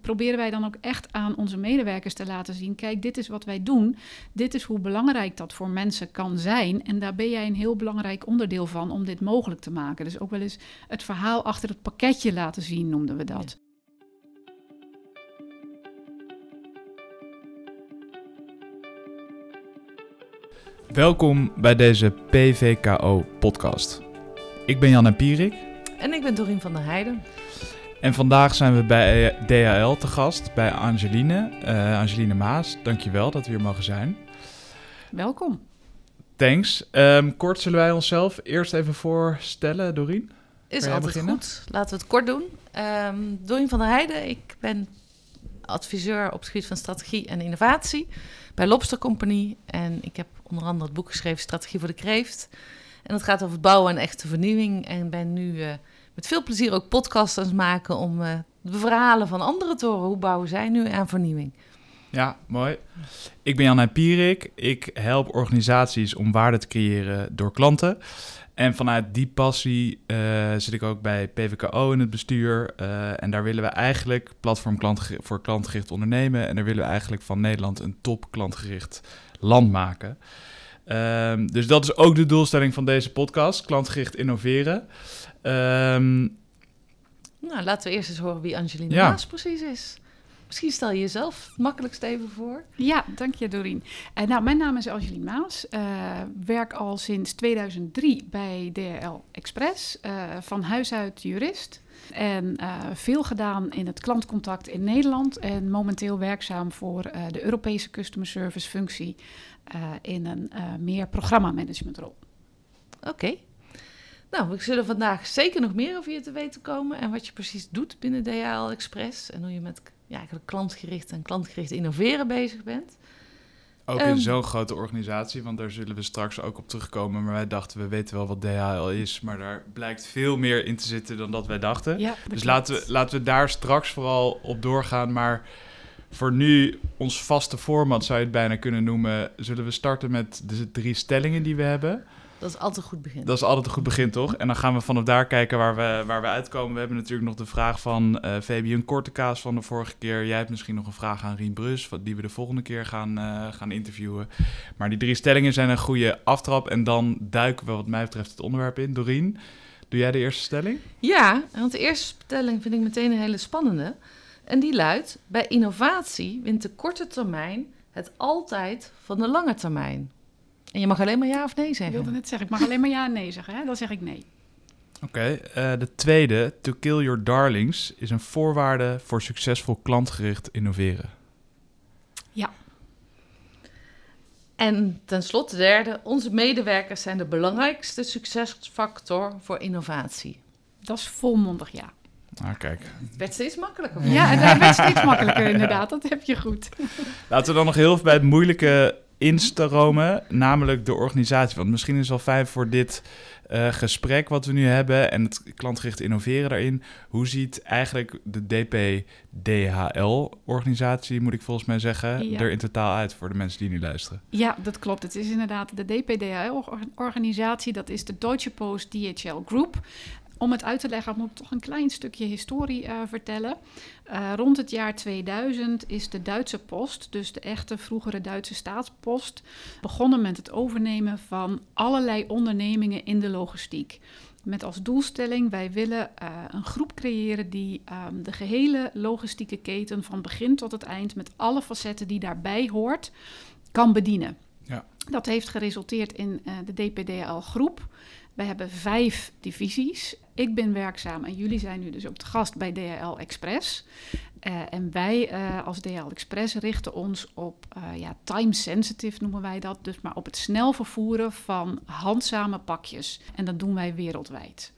proberen wij dan ook echt aan onze medewerkers te laten zien: kijk, dit is wat wij doen. Dit is hoe belangrijk dat voor mensen kan zijn. En daar ben jij een heel belangrijk onderdeel van om dit mogelijk te maken. Dus ook wel eens het verhaal achter het pakketje laten zien, noemden we dat. Welkom bij deze PVKO-podcast. Ik ben Jan Pierik. En ik ben Dorien van der Heijden. En vandaag zijn we bij DHL te gast, bij Angeline, uh, Angeline Maas. Dankjewel dat we hier mogen zijn. Welkom. Thanks. Um, kort zullen wij onszelf eerst even voorstellen, Dorien? Is altijd beginnen? goed. Laten we het kort doen. Um, Dorien van der Heijden, ik ben adviseur op het gebied van strategie en innovatie bij Lobster Company. En ik heb onder andere het boek geschreven Strategie voor de Kreeft. En dat gaat over het bouwen en echte vernieuwing. En ben nu uh, met veel plezier ook podcasts maken om uh, de verhalen van anderen te horen. Hoe bouwen zij nu aan vernieuwing? Ja, mooi. Ik ben Jan Pierik. Ik help organisaties om waarde te creëren door klanten. En vanuit die passie uh, zit ik ook bij PVKO in het bestuur. Uh, en daar willen we eigenlijk platform klant, voor klantgericht ondernemen. En daar willen we eigenlijk van Nederland een top klantgericht land maken. Um, dus dat is ook de doelstelling van deze podcast: klantgericht innoveren. Um, nou, laten we eerst eens horen wie Angelina ja. Maas precies is. Misschien stel je jezelf het makkelijkst even voor. Ja, dank je Doreen. Uh, nou, mijn naam is Angeline Maas. Uh, werk al sinds 2003 bij DHL Express. Uh, van huis uit jurist. En veel gedaan in het klantcontact in Nederland. En momenteel werkzaam voor de Europese Customer Service functie in een meer programmamanagementrol. Oké. Nou, we zullen vandaag zeker nog meer over je te weten komen en wat je precies doet binnen DHL Express en hoe je met ja, klantgericht en klantgericht innoveren bezig bent. Ook in um, zo'n grote organisatie, want daar zullen we straks ook op terugkomen. Maar wij dachten, we weten wel wat DHL is, maar daar blijkt veel meer in te zitten dan dat wij dachten. Ja, dus laten we, laten we daar straks vooral op doorgaan. Maar voor nu, ons vaste format zou je het bijna kunnen noemen, zullen we starten met de drie stellingen die we hebben. Dat is altijd een goed begin. Dat is altijd een goed begin, toch? En dan gaan we vanaf daar kijken waar we, waar we uitkomen. We hebben natuurlijk nog de vraag van uh, Fabian Kortekaas van de vorige keer. Jij hebt misschien nog een vraag aan Rien Brus, die we de volgende keer gaan, uh, gaan interviewen. Maar die drie stellingen zijn een goede aftrap. En dan duiken we wat mij betreft het onderwerp in. Doreen, doe jij de eerste stelling? Ja, want de eerste stelling vind ik meteen een hele spannende. En die luidt, bij innovatie wint de korte termijn het altijd van de lange termijn. En je mag alleen maar ja of nee zeggen. Ik wilde net zeggen, ik mag alleen maar ja en nee zeggen. Hè? Dan zeg ik nee. Oké, okay, uh, de tweede, to kill your darlings, is een voorwaarde voor succesvol klantgericht innoveren. Ja. En tenslotte de derde, onze medewerkers zijn de belangrijkste succesfactor voor innovatie. Dat is volmondig ja. Ah, kijk. Het werd steeds makkelijker. Ja, het werd steeds makkelijker inderdaad. Dat heb je goed. Laten we dan nog heel veel bij het moeilijke instromen, namelijk de organisatie. Want misschien is het wel fijn voor dit uh, gesprek wat we nu hebben en het klantgericht innoveren daarin. Hoe ziet eigenlijk de DPDHL-organisatie, moet ik volgens mij zeggen, Ja. er in totaal uit voor de mensen die nu luisteren? Ja, dat klopt. Het is inderdaad de DPDHL-organisatie. Dat is de Deutsche Post DHL Group. Om het uit te leggen moet ik toch een klein stukje historie uh, vertellen. Uh, rond het jaar 2000 is de Duitse post, dus de echte vroegere Duitse staatspost, begonnen met het overnemen van allerlei ondernemingen in de logistiek. Met als doelstelling, wij willen uh, een groep creëren die um, de gehele logistieke keten van begin tot het eind, met alle facetten die daarbij hoort, kan bedienen. Ja. Dat heeft geresulteerd in de DPDL-groep. Wij hebben vijf divisies. Ik ben werkzaam en jullie zijn nu dus ook te gast bij DHL Express. Uh, en wij uh, als DHL Express richten ons op uh, ja, time sensitive noemen wij dat. Dus maar op het snel vervoeren van handzame pakjes. En dat doen wij wereldwijd.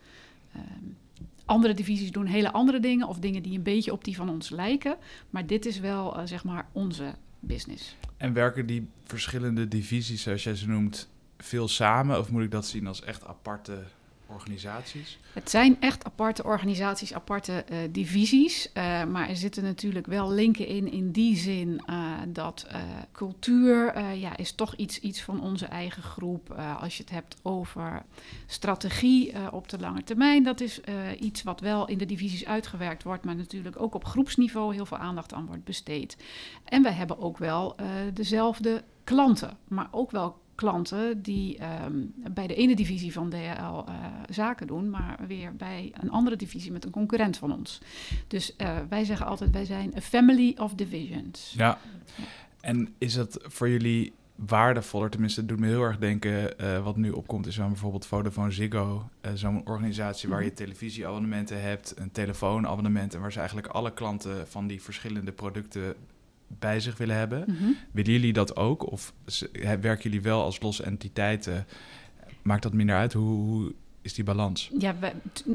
andere divisies doen hele andere dingen of dingen die een beetje op die van ons lijken. Maar dit is wel zeg maar onze business. En werken die verschillende divisies, zoals jij ze noemt, veel samen? Of moet ik dat zien als echt aparte organisaties? Het zijn echt aparte organisaties, aparte uh, divisies. Uh, maar er zitten natuurlijk wel linken in, in die zin uh, dat cultuur ja, is toch iets, iets van onze eigen groep. als je het hebt over strategie op de lange termijn, dat is iets wat wel in de divisies uitgewerkt wordt, maar natuurlijk ook op groepsniveau heel veel aandacht aan wordt besteed. En wij hebben ook wel dezelfde klanten, maar ook wel klanten die um, bij de ene divisie van DHL uh, zaken doen, maar weer bij een andere divisie met een concurrent van ons. Dus uh, wij zeggen altijd, wij zijn a family of divisions. Ja, en is het voor jullie waardevoller, tenminste het doet me heel erg denken, uh, wat nu opkomt is aan bijvoorbeeld Vodafone Ziggo, zo'n organisatie waar je mhm. televisieabonnementen hebt, een telefoonabonnement en waar ze eigenlijk alle klanten van die verschillende producten bij zich willen hebben. Mhm. Willen jullie dat ook? Of werken jullie wel als losse entiteiten? Maakt dat minder uit? Hoe, hoe is die balans? Ja,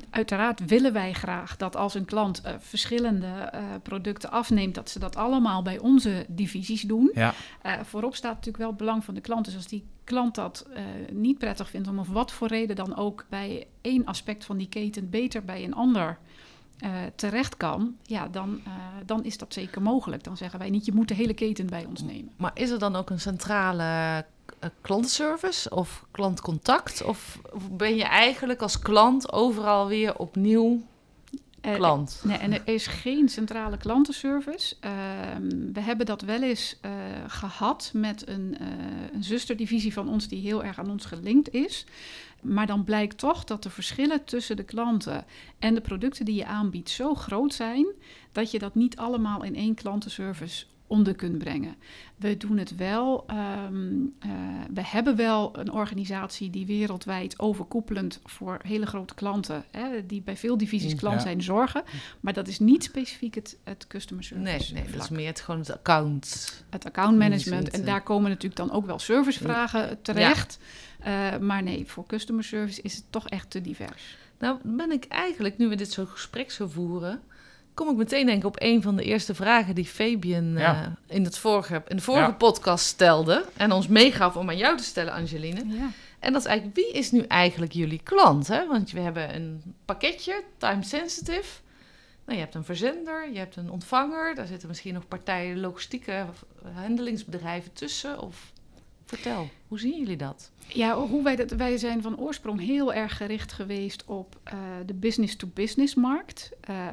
uiteraard willen wij graag dat als een klant uh, verschillende uh, producten afneemt, dat ze dat allemaal bij onze divisies doen. Ja. Uh, voorop staat natuurlijk wel het belang van de klant. Dus als die klant dat niet prettig vindt, om of wat voor reden dan ook bij één aspect van die keten beter bij een ander uh, terecht kan, ja, dan, uh, dan is dat zeker mogelijk. Dan zeggen wij niet, je moet de hele keten bij ons nemen. Maar is er dan ook een centrale uh, klantenservice of klantcontact? Of ben je eigenlijk als klant overal weer opnieuw klant? nee, en er is geen centrale klantenservice. Ehm, we hebben dat wel eens gehad met een, een zusterdivisie van ons die heel erg aan ons gelinkt is. Maar dan blijkt toch dat de verschillen tussen de klanten en de producten die je aanbiedt zo groot zijn dat je dat niet allemaal in één klantenservice onder kunt brengen. We doen het wel. Um, uh, we hebben wel een organisatie die wereldwijd overkoepelend voor hele grote klanten, hè, die bij veel divisies klant zijn, zorgen. Maar dat is niet specifiek het, het customer service. Nee, nee dat is meer het, gewoon het account. Het account management. En daar komen natuurlijk dan ook wel servicevragen terecht. Uh, maar nee, voor customer service is het toch echt te divers. Nou, ben ik eigenlijk, nu we dit zo gesprek zo voeren, kom ik meteen denken op een van de eerste vragen die Fabian uh, in, het vorige, in de vorige ja. podcast stelde. En ons meegaf om aan jou te stellen, Angeline. Ja. En dat is eigenlijk, wie is nu eigenlijk jullie klant? Hè? Want we hebben een pakketje, time sensitive. Nou, je hebt een verzender, je hebt een ontvanger. Daar zitten misschien nog partijen, logistieke handelingsbedrijven tussen. Of Vertel, hoe zien jullie dat? Ja, hoe wij, dat, wij zijn van oorsprong heel erg gericht geweest op uh, de business-to-business markt. Uh,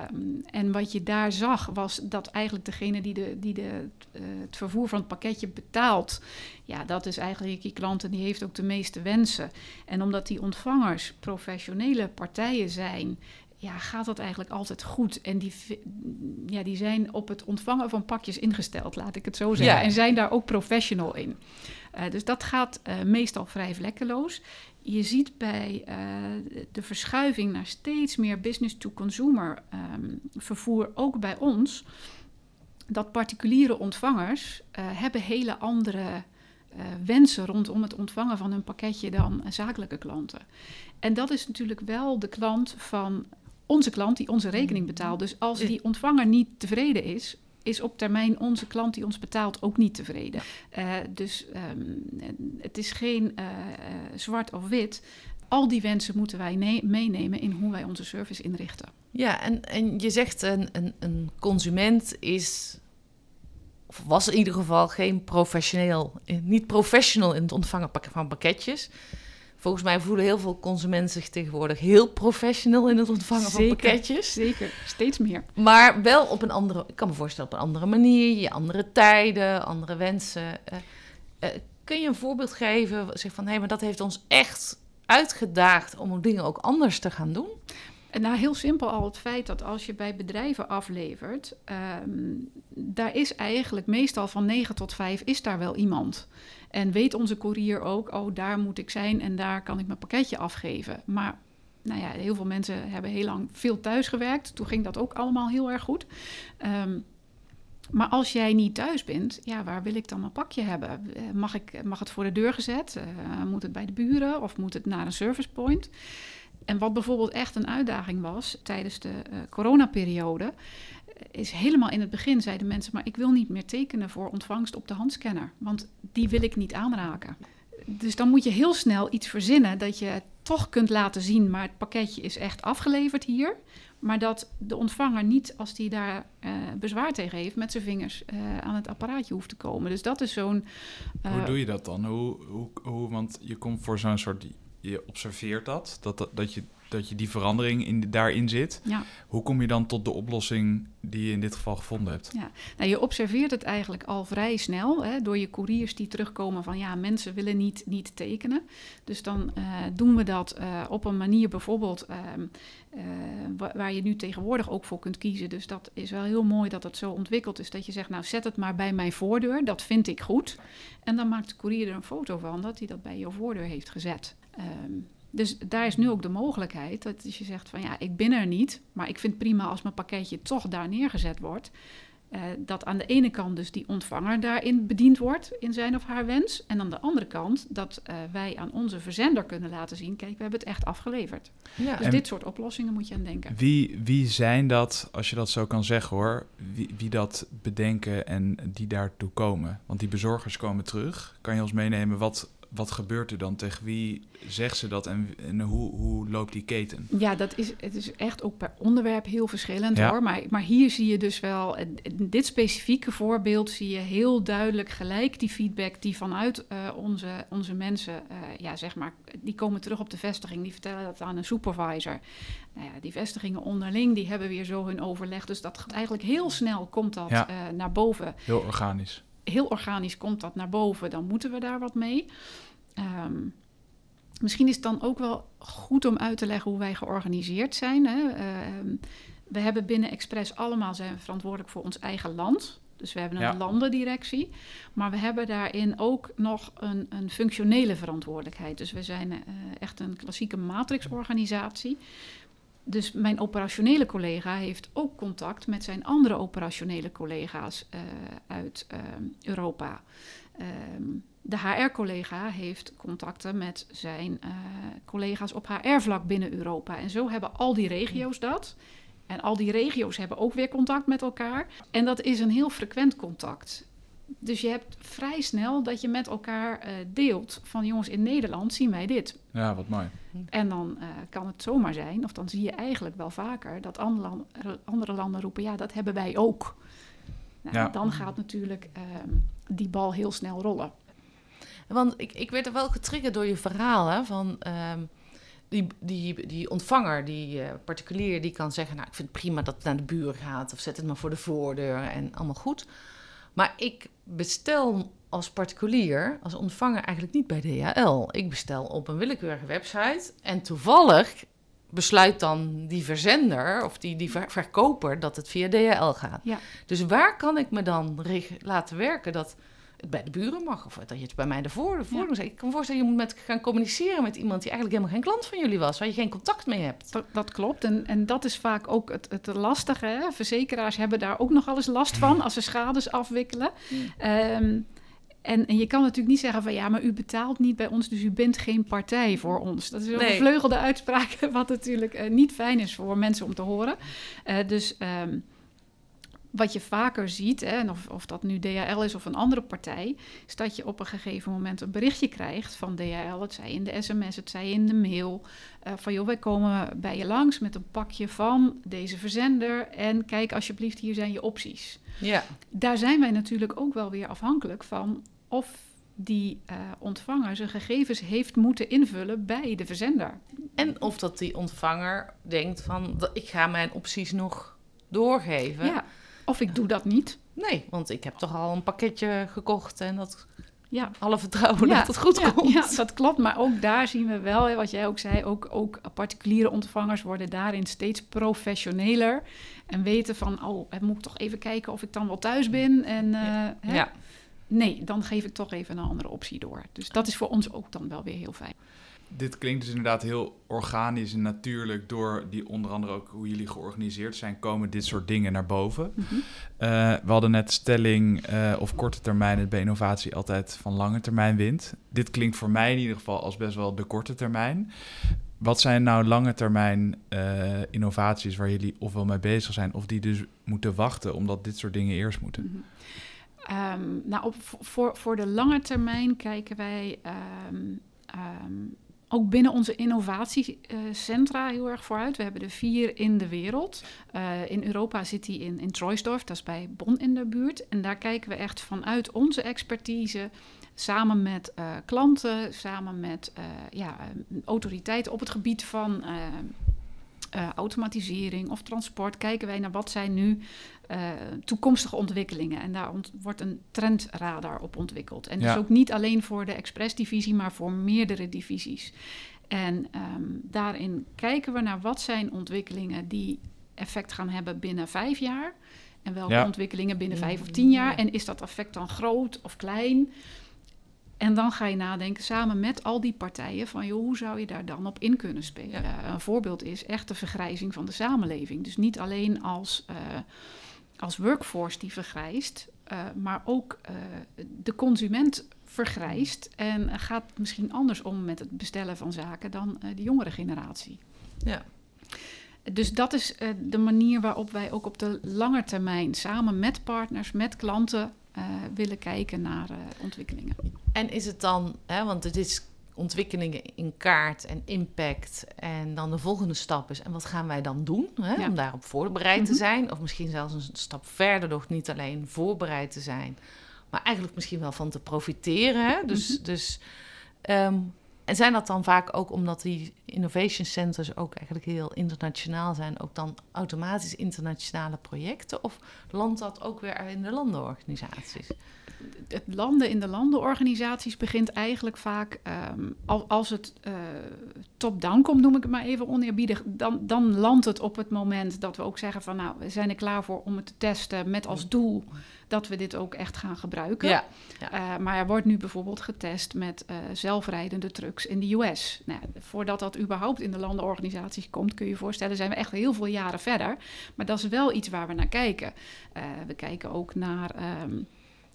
en wat je daar zag was dat eigenlijk degene die, de, die de, uh, het vervoer van het pakketje betaalt, ja, dat is eigenlijk die klant en die heeft ook de meeste wensen. En omdat die ontvangers professionele partijen zijn ja, gaat dat eigenlijk altijd goed. En die, ja, die zijn op het ontvangen van pakjes ingesteld, laat ik het zo zeggen. Ja. En zijn daar ook professional in. Uh, dus dat gaat uh, meestal vrij vlekkeloos. Je ziet bij uh, de verschuiving naar steeds meer business-to-consumer um, vervoer, ook bij ons, dat particuliere ontvangers hebben hele andere wensen rondom het ontvangen van een pakketje dan zakelijke klanten. En dat is natuurlijk wel de klant van onze klant die onze rekening betaalt. Dus als die ontvanger niet tevreden is, is op termijn onze klant die ons betaalt ook niet tevreden. Uh, dus um, het is geen uh, zwart of wit. Al die wensen moeten wij meenemen in hoe wij onze service inrichten. Ja, en, en je zegt een, een, een consument is of was in ieder geval geen professioneel, niet professional in het ontvangen van pakketjes. Volgens mij voelen heel veel consumenten zich tegenwoordig heel professional in het ontvangen zeker, van pakketjes. Zeker, steeds meer. Maar wel op een andere, ik kan me voorstellen, op een andere manier, je andere tijden, andere wensen. Uh, uh, kun je een voorbeeld geven, zeg van hé, hey, maar dat heeft ons echt uitgedaagd om dingen ook anders te gaan doen? En nou, heel simpel al het feit dat als je bij bedrijven aflevert, um, daar is eigenlijk meestal van 9 tot 5 is daar wel iemand. En weet onze courier ook, oh, daar moet ik zijn en daar kan ik mijn pakketje afgeven. Maar nou ja, heel veel mensen hebben heel lang veel thuis gewerkt. Toen ging dat ook allemaal heel erg goed. Um, maar als jij niet thuis bent, ja, waar wil ik dan mijn pakje hebben? Eh, mag, ik, mag het voor de deur gezet? Uh, moet het bij de buren of moet het naar een service point? En wat bijvoorbeeld echt een uitdaging was tijdens de uh, coronaperiode, is helemaal in het begin zeiden mensen, maar ik wil niet meer tekenen voor ontvangst op de handscanner, want die wil ik niet aanraken. Dus dan moet je heel snel iets verzinnen dat je toch kunt laten zien, maar het pakketje is echt afgeleverd hier. Maar dat de ontvanger niet, als die daar uh, bezwaar tegen heeft, met zijn vingers uh, aan het apparaatje hoeft te komen. Dus dat is zo'n. Uh, hoe doe je dat dan? Hoe, hoe, want je komt voor zo'n soort. Je observeert dat, dat, dat je dat je die verandering in, daarin zit. Ja. Hoe kom je dan tot de oplossing die je in dit geval gevonden hebt? Ja. Nou, je observeert het eigenlijk al vrij snel hè, door je couriers die terugkomen van ja, mensen willen niet, niet tekenen. Dus dan uh, doen we dat uh, op een manier bijvoorbeeld uh, waar je nu tegenwoordig ook voor kunt kiezen. Dus dat is wel heel mooi dat het zo ontwikkeld is dat je zegt nou zet het maar bij mijn voordeur, dat vind ik goed. En dan maakt de courier er een foto van dat hij dat bij je voordeur heeft gezet. Um, dus daar is nu ook de mogelijkheid dat je zegt van ja, ik ben er niet, maar ik vind het prima als mijn pakketje toch daar neergezet wordt. Uh, dat aan de ene kant dus die ontvanger daarin bediend wordt in zijn of haar wens. En aan de andere kant dat uh, wij aan onze verzender kunnen laten zien... kijk, we hebben het echt afgeleverd. Ja. Dus dit soort oplossingen moet je aan denken. Wie, wie zijn dat, als je dat zo kan zeggen hoor... Wie, wie dat bedenken en die daartoe komen? Want die bezorgers komen terug. Kan je ons meenemen wat wat gebeurt er dan? Tegen wie zegt ze dat en, en hoe, hoe loopt die keten? Ja, dat is, het is echt ook per onderwerp heel verschillend hoor. Maar, maar hier zie je dus wel, in dit specifieke voorbeeld zie je heel duidelijk gelijk die feedback die vanuit uh, onze, onze mensen, uh, ja zeg maar, die komen terug op de vestiging. Die vertellen dat aan een supervisor. Nou ja, die vestigingen onderling, die hebben weer zo hun overleg. Dus dat gaat eigenlijk heel snel komt dat ja. uh, naar boven. Heel organisch heel organisch komt dat naar boven, dan moeten we daar wat mee. Um, misschien is het dan ook wel goed om uit te leggen hoe wij georganiseerd zijn. Hè. Uh, we hebben binnen Express allemaal zijn we verantwoordelijk voor ons eigen land. Dus we hebben een ja. landendirectie. Maar we hebben daarin ook nog een, een functionele verantwoordelijkheid. Dus we zijn uh, echt een klassieke matrixorganisatie. Dus mijn operationele collega heeft ook contact met zijn andere operationele collega's uh, uit uh, Europa. Um, de HR-collega heeft contacten met zijn uh, collega's op HR-vlak binnen Europa. En zo hebben al die regio's dat. En al die regio's hebben ook weer contact met elkaar. En dat is een heel frequent contact. Dus je hebt vrij snel dat je met elkaar uh, deelt van jongens in Nederland zien wij dit. Ja, wat mooi. En dan uh, kan het zomaar zijn, of dan zie je eigenlijk wel vaker dat andere, land, andere landen roepen ja, dat hebben wij ook. Nou, ja. Dan gaat natuurlijk uh, die bal heel snel rollen. Want ik, ik werd er wel getriggerd door je verhaal hè, van um, die, die, die ontvanger, die uh, particulier, die kan zeggen: Nou, ik vind het prima dat het naar de buur gaat, of zet het maar voor de voordeur en allemaal goed. Maar ik bestel als particulier, als ontvanger, eigenlijk niet bij DHL. Ik bestel op een willekeurige website en toevallig besluit dan die verzender of die, die ver verkoper dat het via DHL gaat. Ja. Dus waar kan ik me dan laten werken dat het bij de buren mag. Of dat je het bij mij de voor, de ja. Ik kan me voorstellen, je moet met, gaan communiceren met iemand die eigenlijk helemaal geen klant van jullie was, waar je geen contact mee hebt. Dat, dat klopt. En, en dat is vaak ook het, het lastige. Hè? Verzekeraars hebben daar ook nog wel eens last van als ze schades afwikkelen. Um, en, en, je kan natuurlijk niet zeggen van ja, maar u betaalt niet bij ons, dus u bent geen partij voor ons. Dat is een nee. vleugelde uitspraak, wat natuurlijk uh, niet fijn is voor mensen om te horen. Uh, dus um, wat je vaker ziet, hè, en of, of dat nu DHL is of een andere partij, is dat je op een gegeven moment een berichtje krijgt van DHL. Het zij in de sms, het zij in de mail. Uh, van joh, wij komen bij je langs met een pakje van deze verzender. En kijk alsjeblieft, hier zijn je opties. Ja. Daar zijn wij natuurlijk ook wel weer afhankelijk van of die uh, ontvanger zijn gegevens heeft moeten invullen bij de verzender. En of dat die ontvanger denkt van ik ga mijn opties nog doorgeven. Ja. Of ik doe dat niet. Nee, want ik heb toch al een pakketje gekocht en dat ja. alle vertrouwen ja, dat het goed ja, komt. Ja, dat klopt. Maar ook daar zien we wel, wat jij ook zei, ook, ook particuliere ontvangers worden daarin steeds professioneler. En weten van, oh, moet ik toch even kijken of ik dan wel thuis ben. En, uh, hè? Nee, dan geef ik toch even een andere optie door. Dus dat is voor ons ook dan wel weer heel fijn dit klinkt dus inderdaad heel organisch en natuurlijk door die onder andere ook hoe jullie georganiseerd zijn, komen dit soort dingen naar boven. Mm -hmm. uh, we hadden net stelling uh, of korte termijn het bij innovatie altijd van lange termijn wint. Dit klinkt voor mij in ieder geval als best wel de korte termijn. Wat zijn nou lange termijn uh, innovaties waar jullie ofwel mee bezig zijn of die dus moeten wachten omdat dit soort dingen eerst moeten? Mm -hmm. um, nou, op, voor, voor de lange termijn kijken wij um, um, ook binnen onze innovatiecentra heel erg vooruit. We hebben er vier in de wereld. Uh, in Europa zit die in, in Troisdorf, dat is bij Bonn in de buurt. En daar kijken we echt vanuit onze expertise samen met uh, klanten, samen met uh, ja, autoriteiten op het gebied van automatisering of transport, kijken wij naar wat zijn nu toekomstige ontwikkelingen. En daar wordt een trendradar op ontwikkeld. En dus ook niet alleen voor de expressdivisie, maar voor meerdere divisies. En um, daarin kijken we naar wat zijn ontwikkelingen die effect gaan hebben binnen vijf jaar. En welke ja. ontwikkelingen binnen vijf of tien jaar. En is dat effect dan groot of klein? En dan ga je nadenken samen met al die partijen van joh, hoe zou je daar dan op in kunnen spelen. Een voorbeeld is echt de vergrijzing van de samenleving. Dus niet alleen als, uh, als workforce die vergrijst, uh, maar ook uh, de consument vergrijst en gaat misschien anders om met het bestellen van zaken dan de jongere generatie. Ja. Dus dat is de manier waarop wij ook op de lange termijn samen met partners, met klanten willen kijken naar ontwikkelingen. En is het dan, hè, want het is ontwikkelingen in kaart en impact. En dan de volgende stap is, en wat gaan wij dan doen hè, ja. om daarop voorbereid te zijn? Of misschien zelfs een stap verder nog niet alleen voorbereid te zijn, maar eigenlijk misschien wel van te profiteren. Hè? Dus, mm -hmm. dus um, en zijn dat dan vaak ook omdat die innovation centers ook eigenlijk heel internationaal zijn, ook dan automatisch internationale projecten? Of landt dat ook weer in de landenorganisaties? Het landen in de landenorganisaties begint eigenlijk vaak, um, als het uh, top-down komt, noem ik het maar even oneerbiedig, dan, dan landt het op het moment dat we ook zeggen van nou, we zijn er klaar voor om het te testen met als doel dat we dit ook echt gaan gebruiken. Ja, ja. Uh, maar er wordt nu bijvoorbeeld getest met uh, zelfrijdende trucks in de US. Nou, voordat dat überhaupt in de landenorganisaties komt, kun je je voorstellen, zijn we echt heel veel jaren verder. Maar dat is wel iets waar we naar kijken. Uh, we kijken ook naar. Um,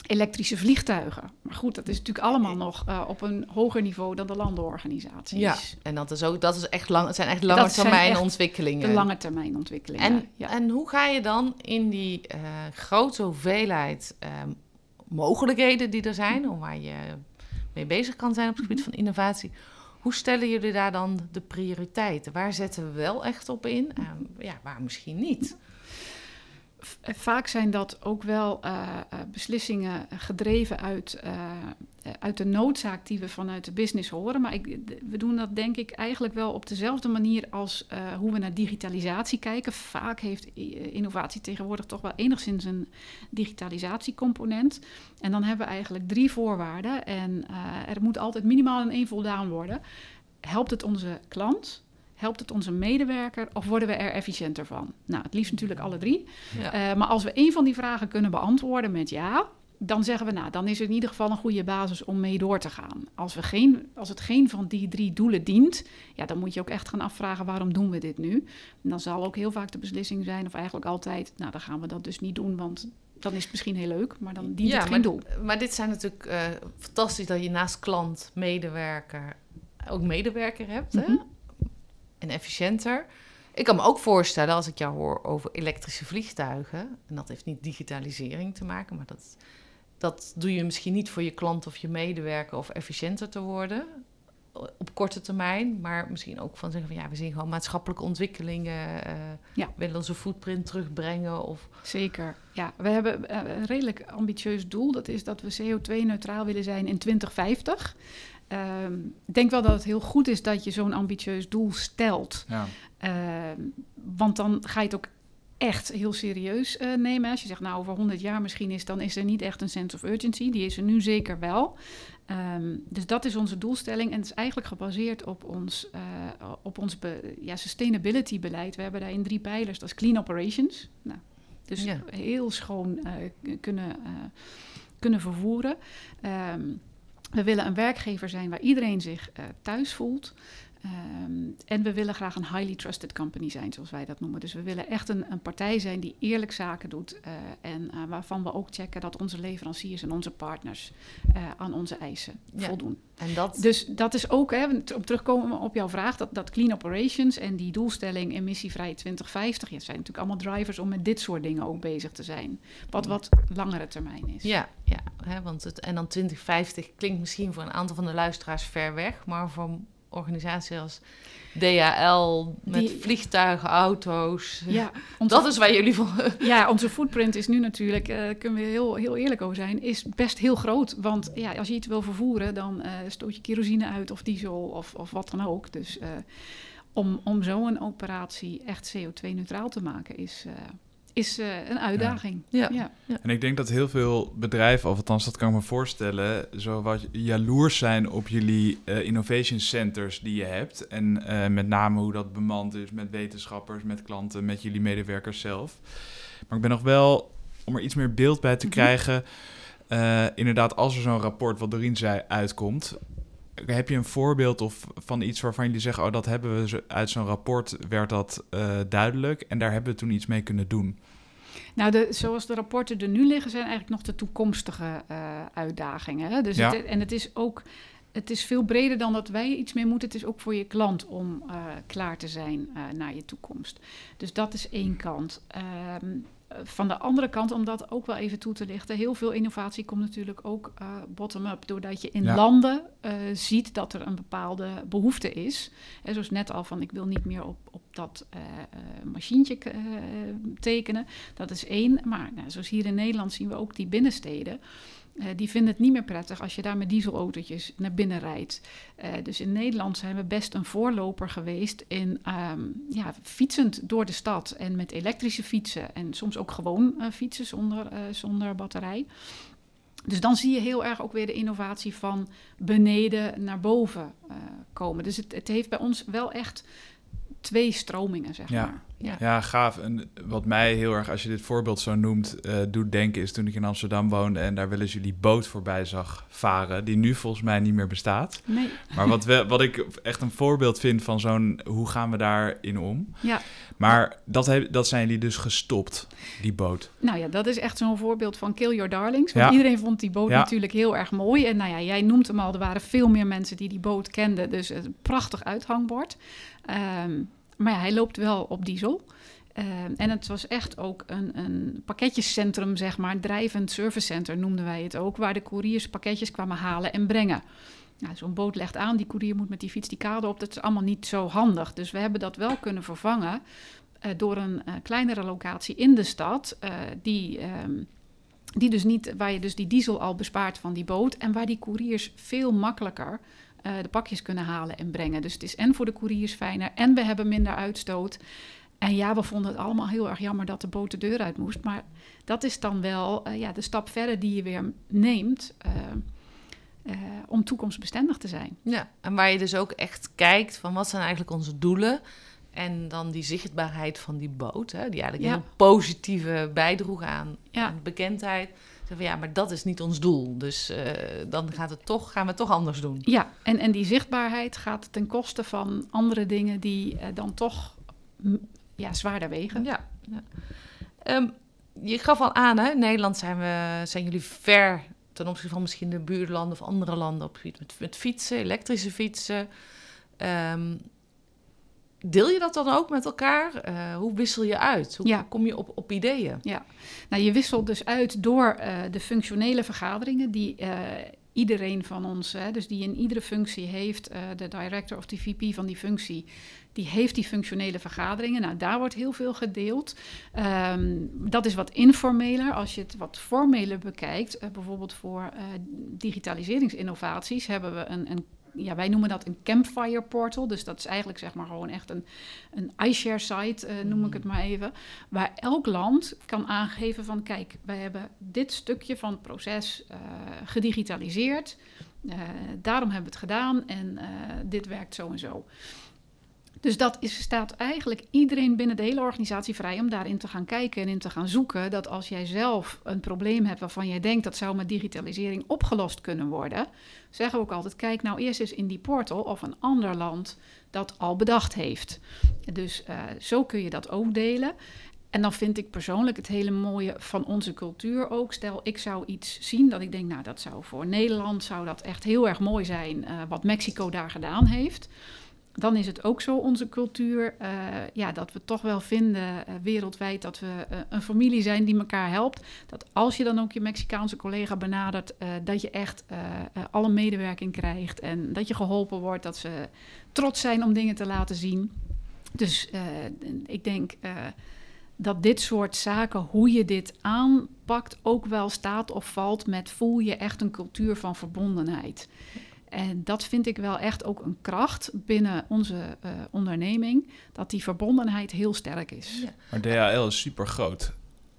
elektrische vliegtuigen. Maar goed, dat is natuurlijk allemaal nog uh, op een hoger niveau dan de landenorganisaties. Ja, en dat is ook, dat is echt lang, het zijn echt lange termijn ontwikkelingen. De lange termijn ontwikkelingen. En, ja. en hoe ga je dan in die uh, grote hoeveelheid uh, mogelijkheden die er zijn, om waar je mee bezig kan zijn op het gebied van innovatie, hoe stellen jullie daar dan de prioriteiten? Waar zetten we wel echt op in? ja, waar misschien niet? Vaak zijn dat ook wel uh, uh, beslissingen gedreven uit, uh, uit de noodzaak die we vanuit de business horen. Maar ik, we doen dat denk ik eigenlijk wel op dezelfde manier als hoe we naar digitalisatie kijken. Vaak heeft innovatie tegenwoordig toch wel enigszins een digitalisatiecomponent. En dan hebben we eigenlijk drie voorwaarden. En er moet altijd minimaal een één voldaan worden. Helpt het onze klant? Helpt het onze medewerker of worden we er efficiënter van? Nou, het liefst natuurlijk alle drie. Ja. Uh, maar als we één van die vragen kunnen beantwoorden met ja, dan zeggen we, nou, dan is er in ieder geval een goede basis om mee door te gaan. Als, we geen, als het geen van die drie doelen dient, ja, dan moet je ook echt gaan afvragen waarom doen we dit nu? En dan zal ook heel vaak de beslissing zijn, of eigenlijk altijd, nou, dan gaan we dat dus niet doen, want dan is het misschien heel leuk, maar dan dient ja, het geen maar, doel. Maar dit zijn natuurlijk uh, fantastisch dat je naast klant, medewerker ook medewerker hebt. Mm -hmm. hè? En efficiënter. Ik kan me ook voorstellen, als ik jou hoor over elektrische vliegtuigen, en dat heeft niet digitalisering te maken, maar dat, dat doe je misschien niet voor je klant of je medewerker of efficiënter te worden op korte termijn, maar misschien ook van zeggen van ja, we zien gewoon maatschappelijke ontwikkelingen, uh, ja. willen onze footprint terugbrengen of... Zeker, ja. We hebben uh, een redelijk ambitieus doel, dat is dat we CO2-neutraal willen zijn in 2050. Ik denk wel dat het heel goed is dat je zo'n ambitieus doel stelt. Ja. Uh, want dan ga je het ook echt heel serieus uh, nemen. Als je zegt, nou, over 100 jaar misschien is, dan is er niet echt een sense of urgency. Die is er nu zeker wel. Um, dus dat is onze doelstelling. En het is eigenlijk gebaseerd op ons, uh, op ons ja, sustainability beleid. We hebben daarin drie pijlers. Dat is clean operations. Nou, dus ja. heel schoon uh, kunnen, kunnen vervoeren. Um, we willen een werkgever zijn waar iedereen zich uh, thuis voelt. Um, en we willen graag een highly trusted company zijn, zoals wij dat noemen. Dus we willen echt een, een partij zijn die eerlijk zaken doet. Uh, en uh, waarvan we ook checken dat onze leveranciers en onze partners aan onze eisen ja. voldoen. En dat... Dus dat is ook, hè, om terugkomen op jouw vraag, dat, dat clean operations en die doelstelling emissievrij 2050, ja, zijn natuurlijk allemaal drivers om met dit soort dingen ook bezig te zijn. Wat wat langere termijn is. Ja, ja hè, want het, en dan 2050 klinkt misschien voor een aantal van de luisteraars ver weg, maar voor organisatie als DHL met Die- vliegtuigen, auto's. Ja, onze, Dat is waar jullie voor. ja, onze footprint is nu natuurlijk, eh kunnen we heel, heel eerlijk over zijn, is best heel groot. Want ja, als je iets wil vervoeren, dan eh, stoot je kerosine uit of diesel of, of wat dan ook. Dus eh, om, om zo'n operatie echt CO2-neutraal te maken is, is eh, een uitdaging. Ja. ja. En ik denk dat heel veel bedrijven, of althans dat kan ik me voorstellen, zo wat jaloers zijn op jullie eh, innovation centers die je hebt. En eh, met name hoe dat bemand is met wetenschappers, met klanten, met jullie medewerkers zelf. Maar ik ben nog wel, om er iets meer beeld bij te Mhm. krijgen, eh, inderdaad als er zo'n rapport, wat Doreen zei, uitkomt. Heb je een voorbeeld of van iets waarvan jullie zeggen, oh dat hebben we uit zo'n rapport, werd dat eh, duidelijk en daar hebben we toen iets mee kunnen doen? Nou, de, zoals de rapporten er nu liggen, zijn eigenlijk nog de toekomstige eh, uitdagingen. Hè? Dus Ja. het, en het is ook het is veel breder dan dat wij iets mee moeten. Het is ook voor je klant om eh, klaar te zijn naar je toekomst. Dus dat is één kant. Ehm, eh, van de andere kant, om dat ook wel even toe te lichten, heel veel innovatie komt natuurlijk ook eh, bottom-up, doordat je in Ja. landen eh, ziet dat er een bepaalde behoefte is. En zoals net al van, ik wil niet meer op, op dat eh, machientje tekenen. Dat is één. Maar nou, zoals hier in Nederland zien we ook die binnensteden. Eh, die vinden het niet meer prettig als je daar met dieselautootjes naar binnen rijdt. Eh, dus in Nederland zijn we best een voorloper geweest in ehm, ja, fietsend door de stad en met elektrische fietsen en soms ook gewoon eh, fietsen zonder, zonder batterij. Dus dan zie je heel erg ook weer de innovatie van beneden naar boven komen. Dus het, het heeft bij ons wel echt twee stromingen, zeg Ja. maar. Ja. Ja, gaaf. En wat mij heel erg, als je dit voorbeeld zo noemt, eh, doet denken, is toen ik in Amsterdam woonde en daar wel eens jullie boot voorbij zag varen, die nu volgens mij niet meer bestaat. Nee, Maar wat, we, wat ik echt een voorbeeld vind van zo'n, hoe gaan we daarin om? ja. Maar dat, heb, dat zijn jullie dus gestopt, die boot. Nou ja, dat is echt zo'n voorbeeld van Kill Your Darlings. Want Ja. iedereen vond die boot Ja. natuurlijk heel erg mooi. En nou ja, jij noemt hem al, er waren veel meer mensen die die boot kenden. Dus een prachtig uithangbord. Ehm, maar ja, hij loopt wel op diesel. Ehm, en het was echt ook een, een pakketjescentrum, zeg maar. Drijvend servicecenter noemden wij het ook. Waar de couriers pakketjes kwamen halen en brengen. Nou, Zo'n boot legt aan, die koerier moet met die fiets die kade op. Dat is allemaal niet zo handig. Dus we hebben dat wel kunnen vervangen eh, door een eh, kleinere locatie in de stad. eh, die, ehm, die dus niet, waar je dus die diesel al bespaart van die boot. En waar die couriers veel makkelijker eh, de pakjes kunnen halen en brengen. Dus het is en voor de couriers fijner en we hebben minder uitstoot. En ja, we vonden het allemaal heel erg jammer dat de boot de deur uit moest. Maar dat is dan wel eh, ja, de stap verder die je weer neemt eh, om toekomstbestendig te zijn. Ja, en waar je dus ook echt kijkt van wat zijn eigenlijk onze doelen. En dan die zichtbaarheid van die boot, hè, die eigenlijk Ja. een positieve bijdroeg aan, Ja. aan bekendheid. Van, ja, maar dat is niet ons doel. Dus eh, dan gaat het toch, gaan we het toch anders doen. Ja, en, en die zichtbaarheid gaat ten koste van andere dingen die eh, dan toch ja, zwaarder wegen. Ja. ja. Ehm, je gaf al aan, hè, in Nederland zijn, we, zijn jullie ver ten opzichte van misschien de buurlanden of andere landen op met, met fietsen, elektrische fietsen. Ehm, deel je dat dan ook met elkaar? Eh, hoe wissel je uit? Hoe Ja. kom je op, op ideeën? Nou, je wisselt dus uit door eh, de functionele vergaderingen die eh, iedereen van ons, hè, dus die in iedere functie heeft, de director of de VP van die functie, die heeft die functionele vergaderingen. Nou, daar wordt heel veel gedeeld. Ehm, dat is wat informeler. Als je het wat formeler bekijkt, bijvoorbeeld voor digitaliseringsinnovaties, hebben we een, een ja, wij noemen dat een campfire portal. Dus dat is eigenlijk zeg maar gewoon echt een, een iShare site, eh, noem ik het maar even. Waar elk land kan aangeven van kijk, wij hebben dit stukje van het proces eh, gedigitaliseerd. Eh, daarom hebben we het gedaan en dit werkt zo en zo. Dus dat is, staat eigenlijk iedereen binnen de hele organisatie vrij om daarin te gaan kijken en in te gaan zoeken. Dat als jij zelf een probleem hebt waarvan jij denkt dat zou met digitalisering opgelost kunnen worden, zeggen we ook altijd: kijk nou eerst eens in die portal of een ander land dat al bedacht heeft. Dus eh, zo kun je dat ook delen. En dan vind ik persoonlijk het hele mooie van onze cultuur ook. Stel, ik zou iets zien dat ik denk, nou, dat zou voor Nederland zou dat echt heel erg mooi zijn, eh, wat Mexico daar gedaan heeft. Dan is het ook zo, onze cultuur, eh, ja, dat we toch wel vinden eh, wereldwijd dat we eh, een familie zijn die elkaar helpt. Dat als je dan ook je Mexicaanse collega benadert, dat je echt alle medewerking krijgt en dat je geholpen wordt, dat ze trots zijn om dingen te laten zien. Dus ik denk dat dit soort zaken, hoe je dit aanpakt, ook wel staat of valt met voel je echt een cultuur van verbondenheid. En dat vind ik wel echt ook een kracht binnen onze eh, onderneming, dat die verbondenheid heel sterk is. Ja. Maar DHL is super groot.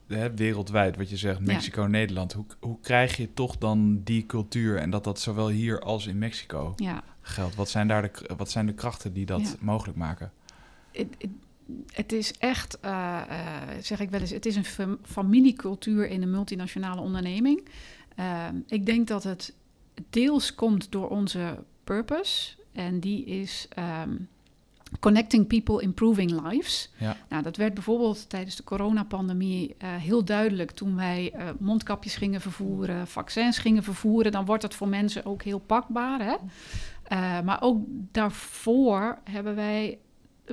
Hè, wereldwijd, wat je zegt, Mexico, Nederland. Hoe, hoe krijg je toch dan die cultuur en dat dat zowel hier als in Mexico Ja, geldt? Wat zijn daar de, wat zijn de krachten die dat Ja. mogelijk maken? het, is echt, eh, eh, zeg ik wel eens, het is een fam- familiecultuur in een multinationale onderneming. Eh, ik denk dat het deels komt door onze purpose. En die is ehm, connecting people, improving lives. Ja. Nou, dat werd bijvoorbeeld tijdens de coronapandemie eh, heel duidelijk toen wij eh, mondkapjes gingen vervoeren, vaccins gingen vervoeren. Dan wordt dat voor mensen ook heel pakbaar. Hè? Eh, maar ook daarvoor hebben wij,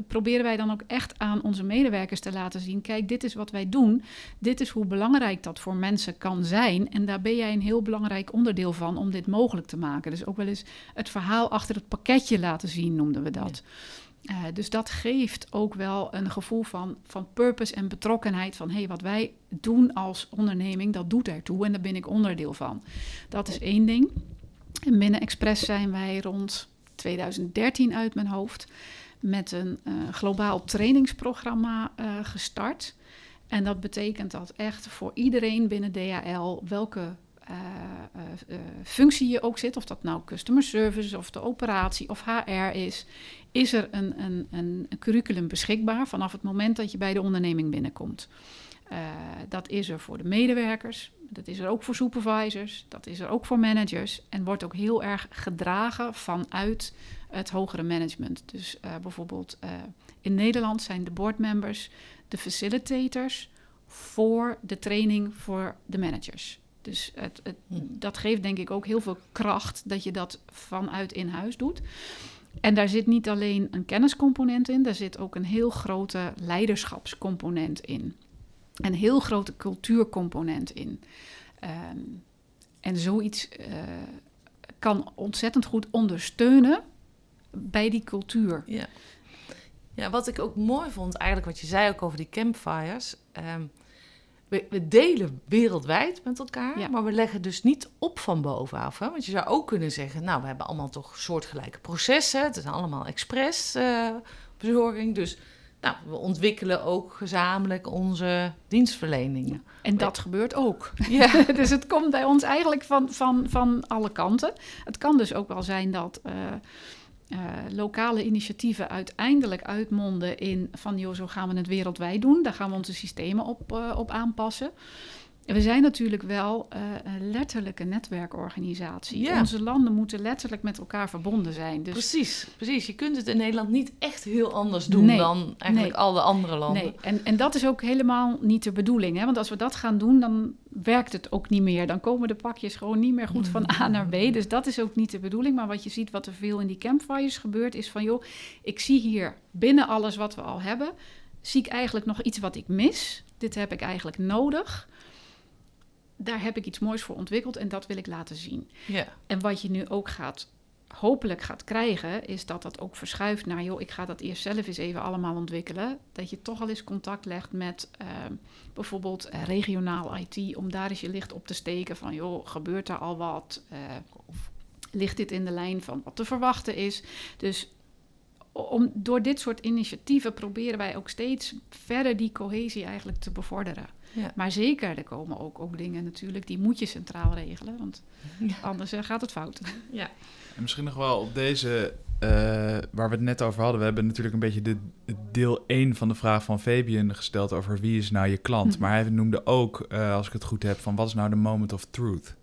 proberen wij dan ook echt aan onze medewerkers te laten zien: kijk, dit is wat wij doen. Dit is hoe belangrijk dat voor mensen kan zijn. En daar ben jij een heel belangrijk onderdeel van om dit mogelijk te maken. Dus ook wel eens het verhaal achter het pakketje laten zien, noemden we dat. Eh, dus dat geeft ook wel een gevoel van, van purpose en betrokkenheid. Van hé, hey, wat wij doen als onderneming, dat doet ertoe en daar ben ik onderdeel van. Dat is één ding. En binnen Express zijn wij rond 2013 uit mijn hoofd met een eh, globaal trainingsprogramma eh, gestart. En dat betekent dat echt voor iedereen binnen DHL, welke eh, functie je ook zit, of dat nou customer service of de operatie of HR is, is er een, een, een, curriculum beschikbaar vanaf het moment dat je bij de onderneming binnenkomt. Dat is er voor de medewerkers, dat is er ook voor supervisors, dat is er ook voor managers en wordt ook heel erg gedragen vanuit het hogere management. Dus eh, bijvoorbeeld eh, in Nederland zijn de boardmembers de facilitators voor de training voor de managers. Dus het, het, Hm. dat geeft denk ik ook heel veel kracht dat je dat vanuit in huis doet. En daar zit niet alleen een kenniscomponent in, daar zit ook een heel grote leiderschapscomponent in. Een heel grote cultuurcomponent in. Ehm, en zoiets eh, kan ontzettend goed ondersteunen bij die cultuur. Ja. ja, wat ik ook mooi vond, eigenlijk wat je zei ook over die campfires. ehm, we, we delen wereldwijd met elkaar, Ja. maar we leggen dus niet op van bovenaf. Hè? Want je zou ook kunnen zeggen, nou, we hebben allemaal toch soortgelijke processen. Het is allemaal expres eh, bezorging. Dus nou, we ontwikkelen ook gezamenlijk onze dienstverleningen. En dat gebeurt ook. Ja, dus het komt bij ons eigenlijk van, van, van alle kanten. Het kan dus ook wel zijn dat eh, eh, lokale initiatieven uiteindelijk uitmonden in van joh, zo gaan we het wereldwijd doen. Daar gaan we onze systemen op, eh, op aanpassen. We zijn natuurlijk wel eh, een letterlijke netwerkorganisatie. Ja. Onze landen moeten letterlijk met elkaar verbonden zijn. Dus precies, precies. Je kunt het in Nederland niet echt heel anders doen Nee, dan eigenlijk nee. alle andere landen. Nee, en, en dat is ook helemaal niet de bedoeling. Hè? Want als we dat gaan doen, dan werkt het ook niet meer. Dan komen de pakjes gewoon niet meer goed van A naar B. Dus dat is ook niet de bedoeling. Maar wat je ziet, wat er veel in die campfires gebeurt, is van joh, ik zie hier binnen alles wat we al hebben, zie ik eigenlijk nog iets wat ik mis. Dit heb ik eigenlijk nodig. Daar heb ik iets moois voor ontwikkeld en dat wil ik laten zien. Ja. En wat je nu ook gaat, hopelijk gaat krijgen, is dat dat ook verschuift naar, joh, ik ga dat eerst zelf eens even allemaal ontwikkelen. Dat je toch al eens contact legt met eh, bijvoorbeeld eh, regionaal IT, om daar eens je licht op te steken van, joh, gebeurt er al wat? Eh, of ligt dit in de lijn van wat te verwachten is? Dus om, door dit soort initiatieven proberen wij ook steeds verder die cohesie eigenlijk te bevorderen. Ja. Maar zeker, er komen ook, ook dingen natuurlijk, die moet je centraal regelen, want Ja. anders eh, gaat het fout. ja. En misschien nog wel op deze, eh, waar we het net over hadden. We hebben natuurlijk een beetje de deel 1 van de vraag van Fabian gesteld over wie is nou je klant. Mhm. Maar hij noemde ook, eh, als ik het goed heb, van wat is nou de moment of truth?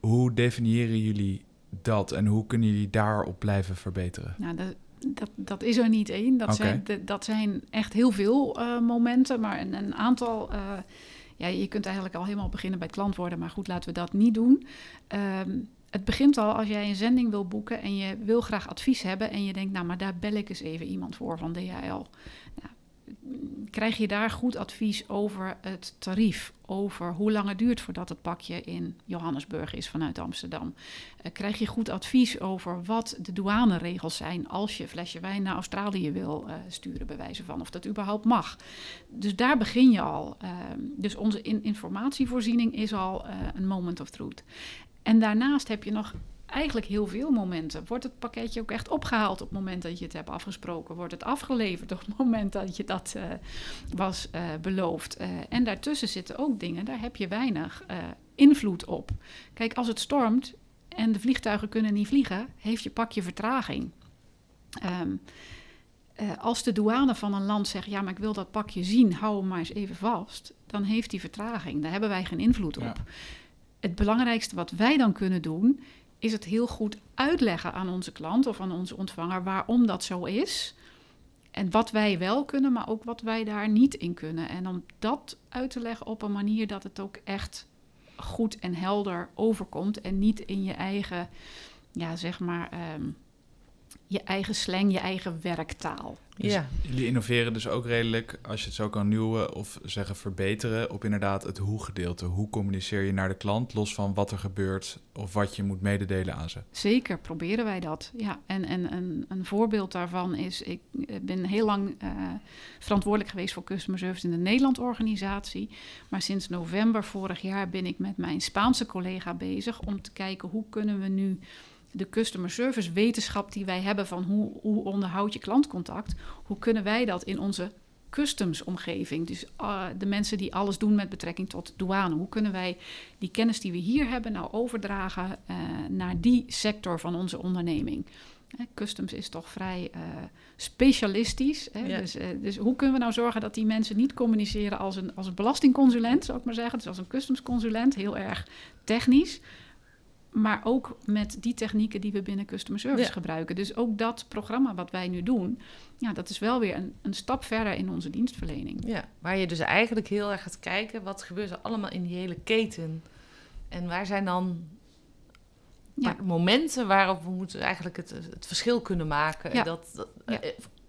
Hoe definiëren jullie dat en hoe kunnen jullie daarop blijven verbeteren? Nou, dat, dat, dat is er niet één. Dat, zijn, de- dat zijn echt heel veel eh, momenten, maar een, een aantal. eh, ja, je kunt eigenlijk al helemaal beginnen bij het klant worden, maar goed, laten we dat niet doen. Ehm, het begint al als jij een zending wil boeken en je wil graag advies hebben en je denkt, nou, maar daar bel ik eens even iemand voor van DHL. Nou, krijg je daar goed advies over het tarief, over hoe lang het duurt voordat het pakje in Johannesburg is vanuit Amsterdam. Uh, krijg je goed advies over wat de douaneregels zijn als je flesje wijn naar Australië wil uh, sturen, bij wijze van, of dat überhaupt mag. Dus daar begin je al. Uh, dus onze in informatievoorziening is al een moment of truth. En daarnaast heb je nog eigenlijk heel veel momenten. Wordt het pakketje ook echt opgehaald op het moment dat je het hebt afgesproken? Wordt het afgeleverd op het moment dat je dat uh, was uh, beloofd? Uh, en daartussen zitten ook dingen, daar heb je weinig invloed op. Kijk, als het stormt en de vliegtuigen kunnen niet vliegen, heeft je pakje vertraging. Um, als de douane van een land zegt: Ja, maar ik wil dat pakje zien, hou hem maar eens even vast, dan heeft die vertraging. Daar hebben wij geen invloed op. Ja. Het belangrijkste wat wij dan kunnen doen, is het heel goed uitleggen aan onze klant of aan onze ontvanger waarom dat zo is. En wat wij wel kunnen, maar ook wat wij daar niet in kunnen. En om dat uit te leggen op een manier dat het ook echt goed en helder overkomt. En niet in je eigen, ja, zeg maar, um, je eigen slang, je eigen werktaal. Dus ja. Jullie innoveren dus ook redelijk, als je het zo kan nieuwen of zeggen verbeteren, op inderdaad het hoe-gedeelte. Hoe communiceer je naar de klant, los van wat er gebeurt of wat je moet mededelen aan ze? Zeker, proberen wij dat. Ja, en, en een, een voorbeeld daarvan is, ik ben heel lang uh, verantwoordelijk geweest voor customer service in de Nederland-organisatie. Maar sinds november vorig jaar ben ik met mijn Spaanse collega bezig om te kijken hoe kunnen we nu de customer service wetenschap die wij hebben van hoe, hoe onderhoud je klantcontact, hoe kunnen wij dat in onze customs omgeving, dus uh, de mensen die alles doen met betrekking tot douane, hoe kunnen wij die kennis die we hier hebben nou overdragen uh, naar die sector van onze onderneming? Customs is toch vrij uh, specialistisch. Hè? Ja. Dus, uh, dus, hoe kunnen we nou zorgen dat die mensen niet communiceren als een, als een belastingconsulent, zou ik maar zeggen, dus als een customsconsulent, heel erg technisch, maar ook met die technieken die we binnen customer service ja. gebruiken. Dus ook dat programma wat wij nu doen, ja, dat is wel weer een, een, stap verder in onze dienstverlening. Ja, waar je dus eigenlijk heel erg gaat kijken, wat gebeurt er allemaal in die hele keten? En waar zijn dan ja. momenten waarop we moeten eigenlijk het, het verschil kunnen maken? Ja. Dat, dat ja.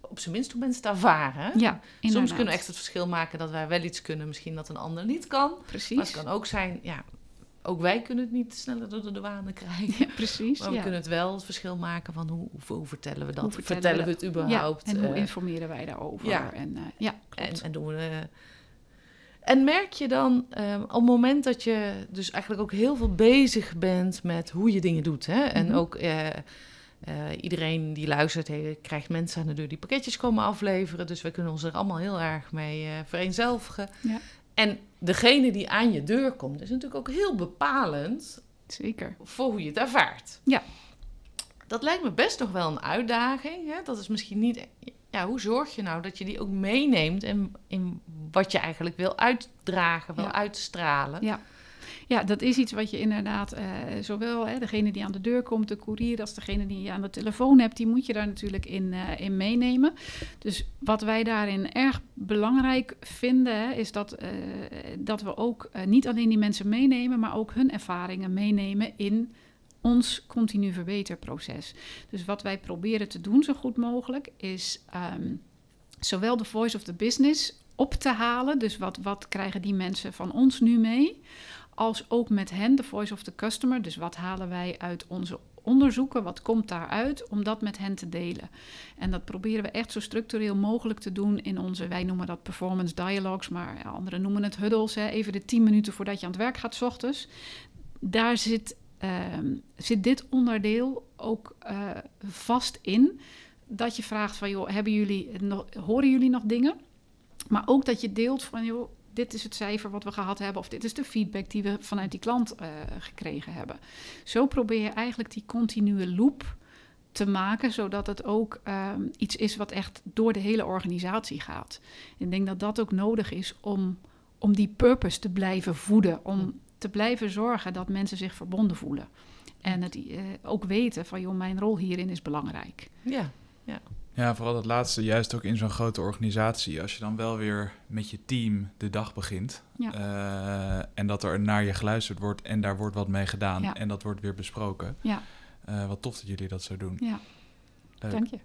op zijn minst hoe mensen het ervaren. Ja, Soms kunnen we echt het verschil maken dat wij wel iets kunnen, misschien dat een ander niet kan. Precies. Maar het kan ook zijn, ja, ook wij kunnen het niet sneller door de douane krijgen. Ja, precies. Maar we ja. kunnen het wel het verschil maken van hoe, hoe, hoe vertellen we dat? Hoe vertellen, vertellen, we het überhaupt? En hoe uh, informeren wij daarover? Ja. En, uh, ja, en, en, doen we... Uh, en merk je dan um, op het moment dat je dus eigenlijk ook heel veel bezig bent met hoe je dingen doet. Hè? En mm -hmm. ook uh, iedereen die luistert, krijgt mensen aan de deur die pakketjes komen afleveren. Dus we kunnen ons er allemaal heel erg mee vereenzelvigen. Ja. En degene die aan je deur komt, is natuurlijk ook heel bepalend. Zeker. Voor hoe je het ervaart. Ja. Dat lijkt me best nog wel een uitdaging. Hè? Dat is misschien niet. Ja, hoe zorg je nou dat je die ook meeneemt in, in wat je eigenlijk wil uitdragen, wil ja. uitstralen? Ja. Ja, dat is iets wat je inderdaad, uh, zowel hè, degene die aan de deur komt, de koerier, als degene die je aan de telefoon hebt, die moet je daar natuurlijk in, uh, in meenemen. Dus wat wij daarin erg belangrijk vinden, is dat, uh, dat we ook niet alleen die mensen meenemen, maar ook hun ervaringen meenemen in ons continu verbeterproces. Dus wat wij proberen te doen zo goed mogelijk, is um, zowel de voice of the business op te halen. Dus wat, wat krijgen die mensen van ons nu mee? Als ook met hen, de voice of the customer. Dus wat halen wij uit onze onderzoeken, wat komt daaruit, om dat met hen te delen. En dat proberen we echt zo structureel mogelijk te doen in onze, wij noemen dat performance dialogues, maar anderen noemen het huddles, hè, even de 10 minuten voordat je aan het werk gaat, s ochtends. Daar zit, uh, zit dit onderdeel ook uh, vast in. Dat je vraagt van, joh, hebben jullie nog, horen jullie nog dingen? Maar ook dat je deelt van, joh, dit is het cijfer wat we gehad hebben, of dit is de feedback die we vanuit die klant uh, gekregen hebben. Zo probeer je eigenlijk die continue loop te maken, zodat het ook um, iets is wat echt door de hele organisatie gaat. Ik denk dat dat ook nodig is om, om die purpose te blijven voeden, om te blijven zorgen dat mensen zich verbonden voelen. En het uh, ook weten van, joh, mijn rol hierin is belangrijk. Ja, ja. Ja, vooral dat laatste, juist ook in zo'n grote organisatie. Als je dan wel weer met je team de dag begint. Ja. eh, en dat er naar je geluisterd wordt en daar wordt wat mee gedaan. Ja. En dat wordt weer besproken. Ja, Eh, wat tof dat jullie dat zo doen. ja. Leuk. dank je.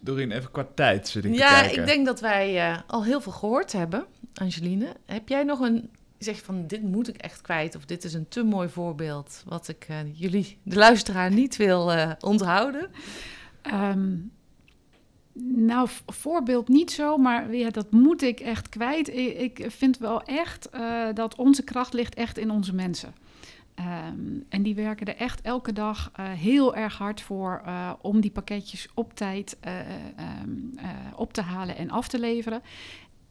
Doreen, even qua tijd zit ik Ja, ik denk dat wij eh, al heel veel gehoord hebben. Angeline, heb jij nog een... Zeg van, dit moet ik echt kwijt. Of dit is een te mooi voorbeeld. Wat ik eh, jullie, de luisteraar, niet wil eh, onthouden. Ehm, nou, voorbeeld niet zo, maar ja, dat moet ik echt kwijt. Ik, vind wel echt eh, dat onze kracht ligt echt in onze mensen. Ehm, en die werken er echt elke dag eh, heel erg hard voor eh, om die pakketjes op tijd eh, eh, ehm, eh, op te halen en af te leveren.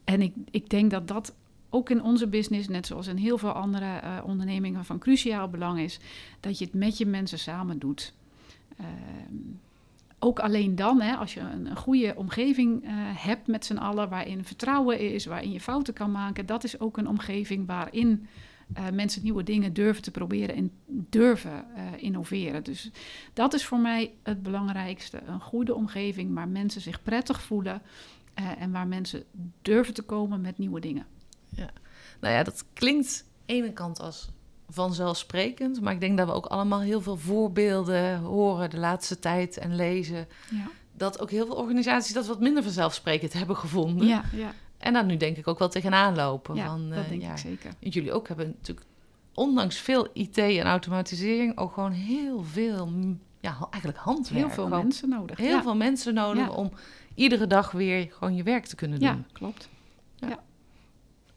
En ik, ik denk dat dat ook in onze business, net zoals in heel veel andere ondernemingen, van cruciaal belang is. Dat je het met je mensen samen doet. Ehm, ook alleen dan, hè, als je een, goede omgeving eh, hebt met z'n allen, waarin vertrouwen is, waarin je fouten kan maken, dat is ook een omgeving waarin eh, mensen nieuwe dingen durven te proberen en durven eh, innoveren. Dus dat is voor mij het belangrijkste. Een goede omgeving waar mensen zich prettig voelen en waar mensen durven te komen met nieuwe dingen. Nou ja, dat klinkt aan ene kant als vanzelfsprekend. Maar ik denk dat we ook allemaal heel veel voorbeelden horen de laatste tijd en lezen. Ja, Dat ook heel veel organisaties dat wat minder vanzelfsprekend hebben gevonden. ja, ja, En daar nu denk ik ook wel tegenaan lopen. ja van, dat eh, denk ja, ik zeker. Jullie ook hebben natuurlijk, ondanks veel IT en automatisering, ook gewoon heel veel, ja, eigenlijk handwerk. Heel veel Gewoon mensen nodig. Heel ja. veel mensen nodig Ja. om iedere dag weer gewoon je werk te kunnen doen. Ja, klopt.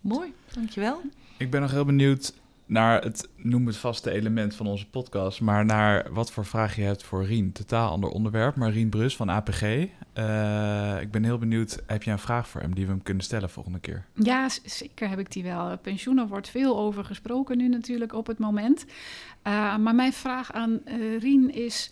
Mooi, dankjewel. Ik ben nog heel benieuwd naar het, noem het vaste element van onze podcast, maar naar wat voor vraag je hebt voor Rien. Totaal ander onderwerp, maar Rien Brus van APG. Eh, ik ben heel benieuwd, heb je een vraag voor hem die we hem kunnen stellen volgende keer? Ja, zeker heb ik die wel. Pensioenen wordt veel over gesproken nu natuurlijk op het moment. Uh, maar mijn vraag aan uh, Rien is...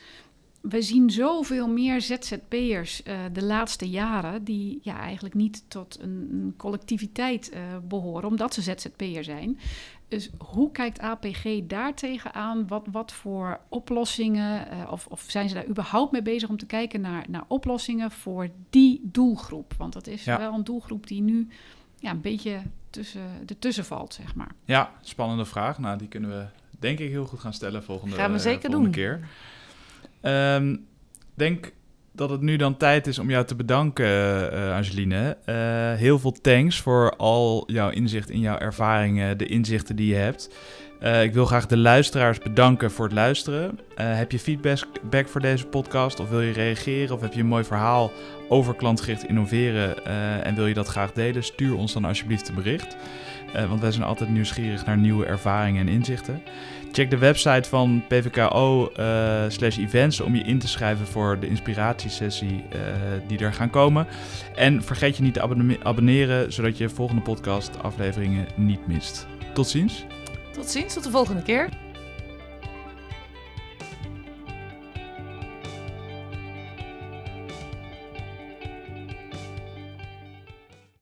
We zien zoveel meer ZZP'ers uh, de laatste jaren... die ja, eigenlijk niet tot een, collectiviteit behoren... omdat ze ZZP'er zijn. Dus hoe kijkt APG daar tegenaan? Wat, wat voor oplossingen... Uh, of, of zijn ze daar überhaupt mee bezig om te kijken naar, naar oplossingen... voor die doelgroep? Want dat is ja. wel een doelgroep die nu ja, een beetje tussen, ertussen valt, zeg maar. Ja, spannende vraag. Nou, die kunnen we denk ik heel goed gaan stellen volgende, gaan we zeker volgende doen. keer. Ik um, denk dat het nu dan tijd is om jou te bedanken, uh, Angeline. Uh, heel veel thanks voor al jouw inzicht in jouw ervaringen, de inzichten die je hebt. Ik wil graag de luisteraars bedanken voor het luisteren. heb je feedback voor deze podcast of wil je reageren of heb je een mooi verhaal over klantgericht innoveren en wil je dat graag delen? Stuur ons dan alsjeblieft een bericht. Want wij zijn altijd nieuwsgierig naar nieuwe ervaringen en inzichten. Check de website van PVKO uh, slash events om je in te schrijven voor de inspiratiesessie uh, die er gaan komen. En vergeet je niet te abonne abonneren, zodat je volgende podcast afleveringen niet mist. Tot ziens. Tot ziens, tot de volgende keer.